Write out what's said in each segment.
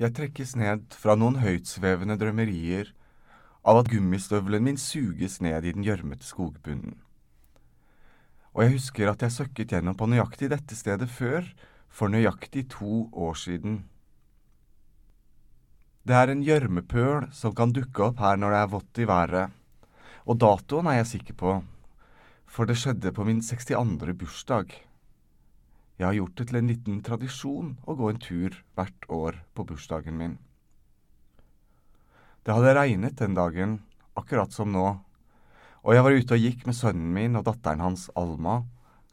Jeg trekkes ned fra noen høytsvevende drømmerier av at gummistøvelen min suges ned i den gjørmete skogbunnen. Og jeg husker at jeg søkket gjennom på nøyaktig dette stedet før, for nøyaktig to år siden. Det er en gjørmepøl som kan dukke opp her når det er vått i været, og datoen er jeg sikker på, for det skjedde på min 62. bursdag. Jeg har gjort det til en liten tradisjon å gå en tur hvert år på bursdagen min. Det hadde regnet den dagen, akkurat som nå, og jeg var ute og gikk med sønnen min og datteren hans Alma,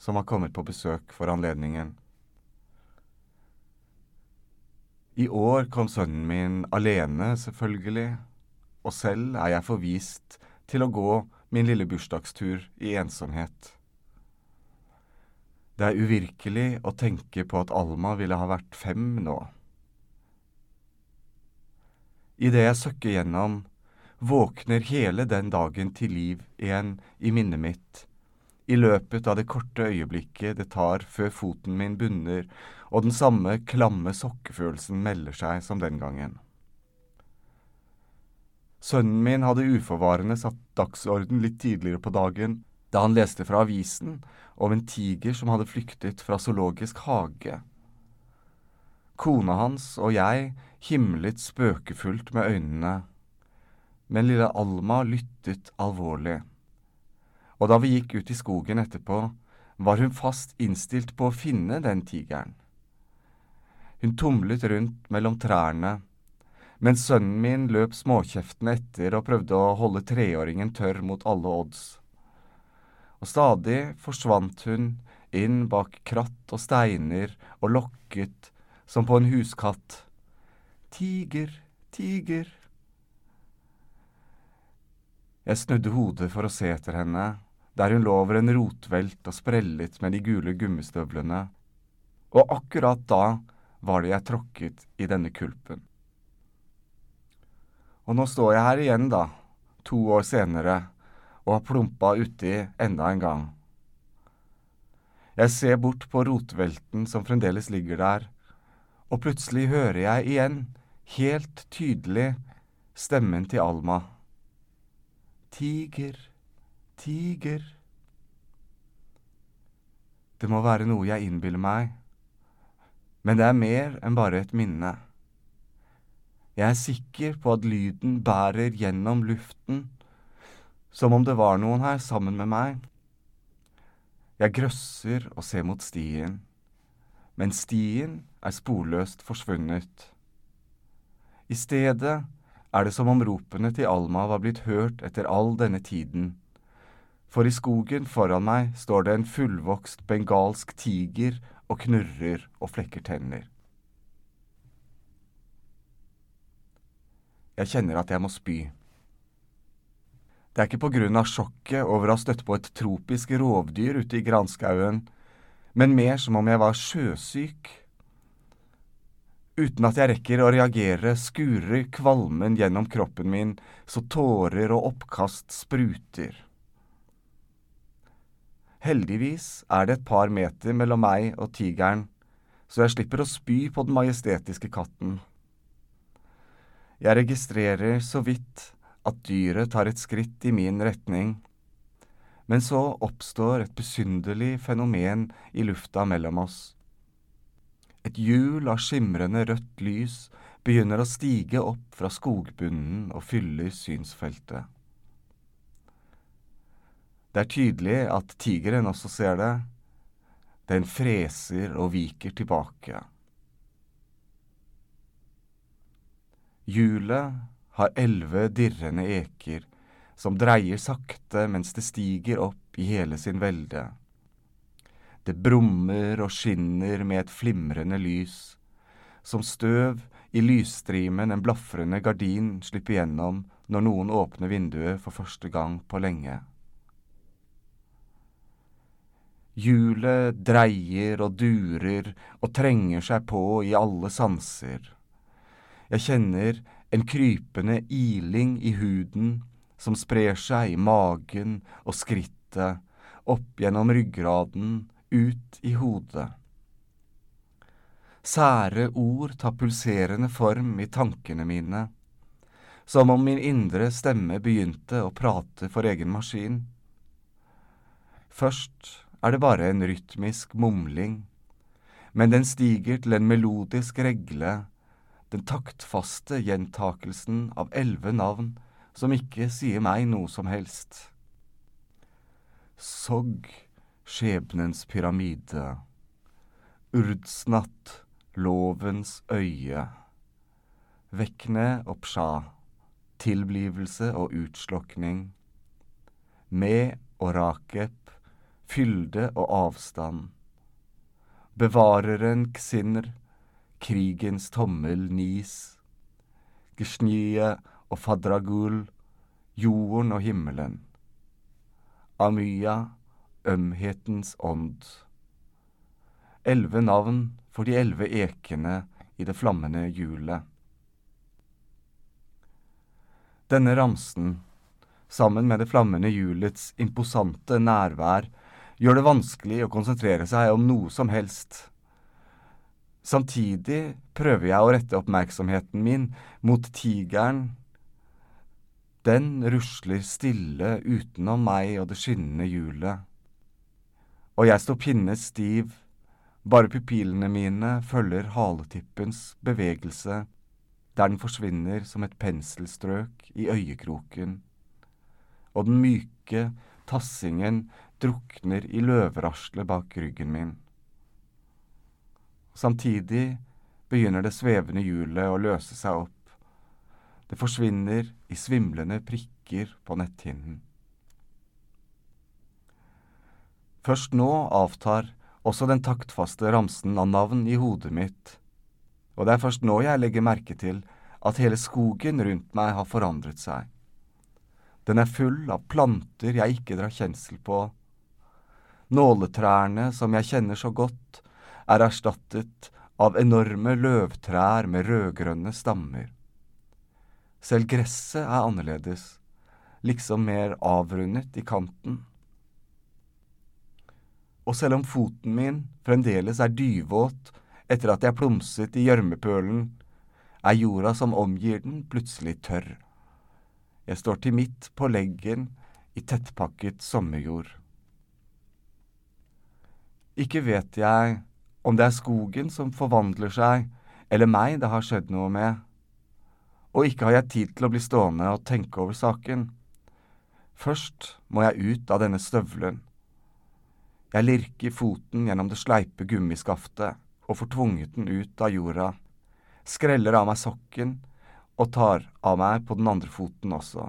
som var kommet på besøk for anledningen. I år kom sønnen min alene, selvfølgelig, og selv er jeg forvist til å gå min lille bursdagstur i ensomhet. Det er uvirkelig å tenke på at Alma ville ha vært fem nå. Idet jeg søkker gjennom, våkner hele den dagen til liv igjen i minnet mitt, i løpet av det korte øyeblikket det tar før foten min bunner og den samme klamme sokkefølelsen melder seg som den gangen. Sønnen min hadde uforvarende satt dagsorden litt tidligere på dagen da han leste fra avisen om en tiger som hadde flyktet fra zoologisk hage. Kona hans og jeg himlet spøkefullt med øynene, men lille Alma lyttet alvorlig. Og da vi gikk ut i skogen etterpå, var hun fast innstilt på å finne den tigeren. Hun tumlet rundt mellom trærne, mens sønnen min løp småkjeftende etter og prøvde å holde treåringen tørr mot alle odds. Og stadig forsvant hun inn bak kratt og steiner og lokket som på en huskatt. Tiger, tiger. Jeg snudde hodet for å se etter henne, der hun lå over en rotvelt og sprellet med de gule gummistøvlene, og akkurat da var det jeg tråkket i denne kulpen. Og nå står jeg her igjen, da, to år senere, og plumpa uti enda en gang. Jeg ser bort på rotvelten som fremdeles ligger der, og plutselig hører jeg igjen, helt tydelig, stemmen til Alma. Tiger, tiger. Det må være noe jeg innbiller meg, men det er mer enn bare et minne. Jeg er sikker på at lyden bærer gjennom luften, som om det var noen her sammen med meg. Jeg grøsser og ser mot stien, men stien er sporløst forsvunnet. I stedet er det som om ropene til Alma var blitt hørt etter all denne tiden, for i skogen foran meg står det en fullvokst bengalsk tiger og knurrer og flekker tenner. Jeg kjenner at jeg må spy. Det er ikke på grunn av sjokket over å ha støtt på et tropisk rovdyr ute i granskauen, men mer som om jeg var sjøsyk. Uten at jeg rekker å reagere, skurer kvalmen gjennom kroppen min så tårer og oppkast spruter. Heldigvis er det et par meter mellom meg og tigeren, så jeg slipper å spy på den majestetiske katten. Jeg registrerer så vidt at dyret tar et skritt i min retning, men så oppstår et besynderlig fenomen i lufta mellom oss. Et hjul av skimrende rødt lys begynner å stige opp fra skogbunnen og fyller synsfeltet. Det er tydelig at tigeren også ser det. Den freser og viker tilbake. Hjulet har elleve dirrende eker som dreier sakte mens det stiger opp i hele sin velde. Det brummer og skinner med et flimrende lys. Som støv i lysstrimen en blafrende gardin slipper gjennom når noen åpner vinduet for første gang på lenge. Hjulet dreier og durer og trenger seg på i alle sanser. Jeg kjenner en krypende iling i huden som sprer seg i magen og skrittet, opp gjennom ryggraden, ut i hodet. Sære ord tar pulserende form i tankene mine, som om min indre stemme begynte å prate for egen maskin. Først er det bare en rytmisk mumling, men den stiger til en melodisk regle, den taktfaste gjentakelsen av elleve navn som ikke sier meg noe som helst. Sogg, skjebnens pyramide. Urdsnatt, lovens øye. Vekne og psja, tilblivelse og utslokning. Me og rakep, fylde og avstand. Bevareren ksinner, krigens tommel nis. Gesnye og fadragul, jorden og himmelen. Amya, ømhetens ånd. Elleve navn for de elleve ekene i det flammende hjulet. Denne ramsen, sammen med det flammende hjulets imposante nærvær, gjør det vanskelig å konsentrere seg om noe som helst. Samtidig prøver jeg å rette oppmerksomheten min mot tigeren. Den rusler stille utenom meg og det skinnende hjulet. Og jeg står pinne stiv, bare pupillene mine følger haletippens bevegelse der den forsvinner som et penselstrøk i øyekroken, og den myke tassingen drukner i løvraslet bak ryggen min. Samtidig begynner det svevende hjulet å løse seg opp. Det forsvinner i svimlende prikker på netthinnen. Først nå avtar også den taktfaste ramsen av navn i hodet mitt og det er først nå jeg legger merke til at hele skogen rundt meg har forandret seg. Den er full av planter jeg ikke drar kjensel på. Nåletrærne som jeg kjenner så godt, er erstattet av enorme løvtrær med rødgrønne stammer. Selv gresset er annerledes, liksom mer avrundet i kanten. Og selv om foten min fremdeles er dyvåt etter at jeg plumset i gjørmepølen, er jorda som omgir den, plutselig tørr. Jeg står til midt på leggen i tettpakket sommerjord. Ikke vet jeg om det er skogen som forvandler seg, eller meg det har skjedd noe med. Og ikke har jeg tid til å bli stående og tenke over saken. Først må jeg ut av denne støvelen. Jeg lirker foten gjennom det sleipe gummiskaftet og får tvunget den ut av jorda, skreller av meg sokken og tar av meg på den andre foten også.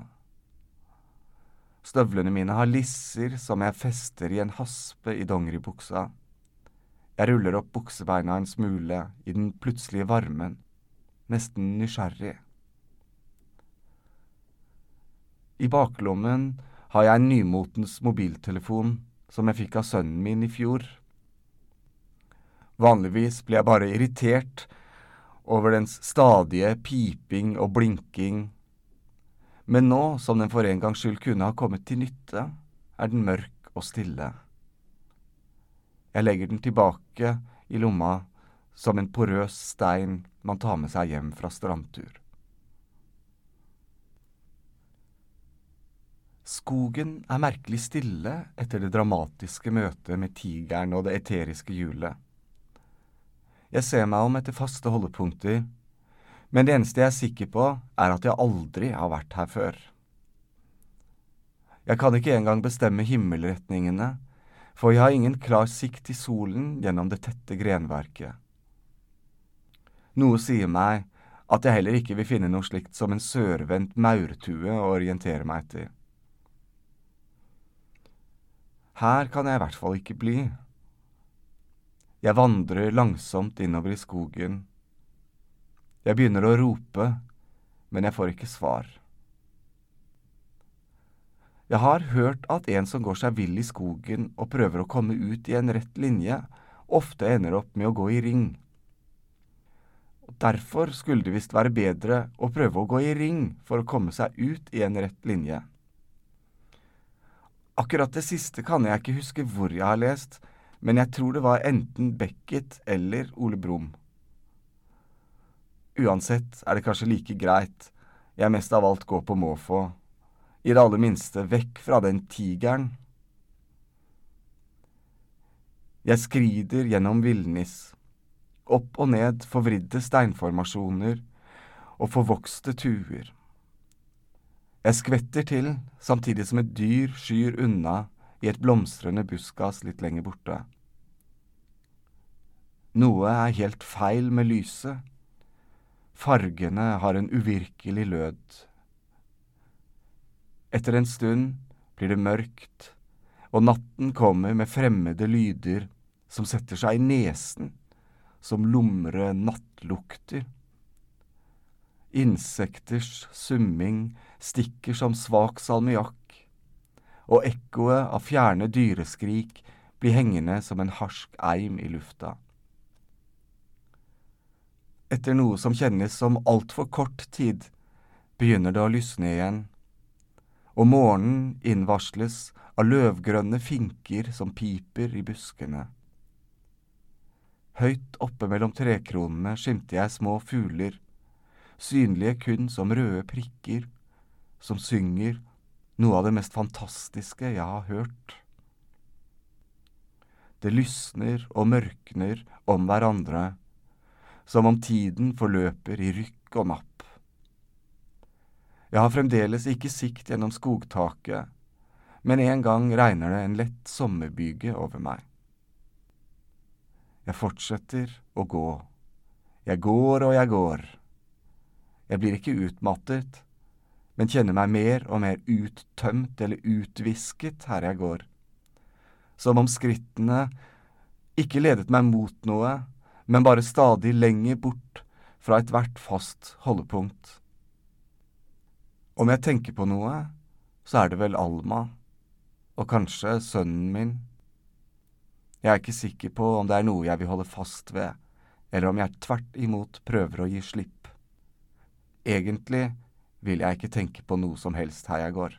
Støvlene mine har lisser som jeg fester i en haspe i dongeribuksa. Jeg ruller opp buksebeina en smule i den plutselige varmen, nesten nysgjerrig. I baklommen har jeg en nymotens mobiltelefon som jeg fikk av sønnen min i fjor. Vanligvis blir jeg bare irritert over dens stadige piping og blinking. Men nå som den for en gangs skyld kunne ha kommet til nytte, er den mørk og stille. Jeg legger den tilbake i lomma som en porøs stein man tar med seg hjem fra strandtur. Skogen er merkelig stille etter det dramatiske møtet med tigeren og det eteriske hjulet. Jeg ser meg om etter faste holdepunkter, men det eneste jeg er sikker på, er at jeg aldri har vært her før. Jeg kan ikke engang bestemme himmelretningene, for jeg har ingen klar sikt til solen gjennom det tette grenverket. Noe sier meg at jeg heller ikke vil finne noe slikt som en sørvendt maurtue å orientere meg etter. Her kan jeg i hvert fall ikke bli. Jeg vandrer langsomt innover i skogen. Jeg begynner å rope, men jeg får ikke svar. Jeg har hørt at en som går seg vill i skogen og prøver å komme ut i en rett linje, ofte ender opp med å gå i ring. Derfor skulle det visst være bedre å prøve å gå i ring for å komme seg ut i en rett linje. Akkurat det siste kan jeg ikke huske hvor jeg har lest, men jeg tror det var enten Beckett eller Ole Brumm. Uansett er det kanskje like greit jeg mest av alt går på måfå, i det aller minste vekk fra den tigeren. Jeg skrider gjennom villnis, opp og ned forvridde steinformasjoner og forvokste tuer. Jeg skvetter til samtidig som et dyr skyr unna i et blomstrende buskas litt lenger borte. Noe er helt feil med lyset. Fargene har en uvirkelig lød. Etter en stund blir det mørkt, og natten kommer med fremmede lyder som setter seg i nesen, som lumre nattlukter. Insekters summing stikker som svak salmiakk, og ekkoet av fjerne dyreskrik blir hengende som en harsk eim i lufta. Etter noe som kjennes som altfor kort tid, begynner det å lysne igjen, og morgenen innvarsles av løvgrønne finker som piper i buskene. Høyt oppe mellom trekronene skimter jeg små fugler, synlige kun som røde prikker, som synger noe av det mest fantastiske jeg har hørt. Det lysner og mørkner om hverandre som om tiden forløper i rykk og napp. Jeg har fremdeles ikke sikt gjennom skogtaket, men en gang regner det en lett sommerbyge over meg. Jeg fortsetter å gå. Jeg går og jeg går. Jeg blir ikke utmattet, men kjenner meg mer og mer uttømt eller utvisket her jeg går, som om skrittene ikke ledet meg mot noe, men bare stadig lenger bort fra ethvert fast holdepunkt. Om jeg tenker på noe, så er det vel Alma, og kanskje sønnen min. Jeg er ikke sikker på om det er noe jeg vil holde fast ved, eller om jeg tvert imot prøver å gi slipp. Egentlig vil jeg ikke tenke på noe som helst her jeg går.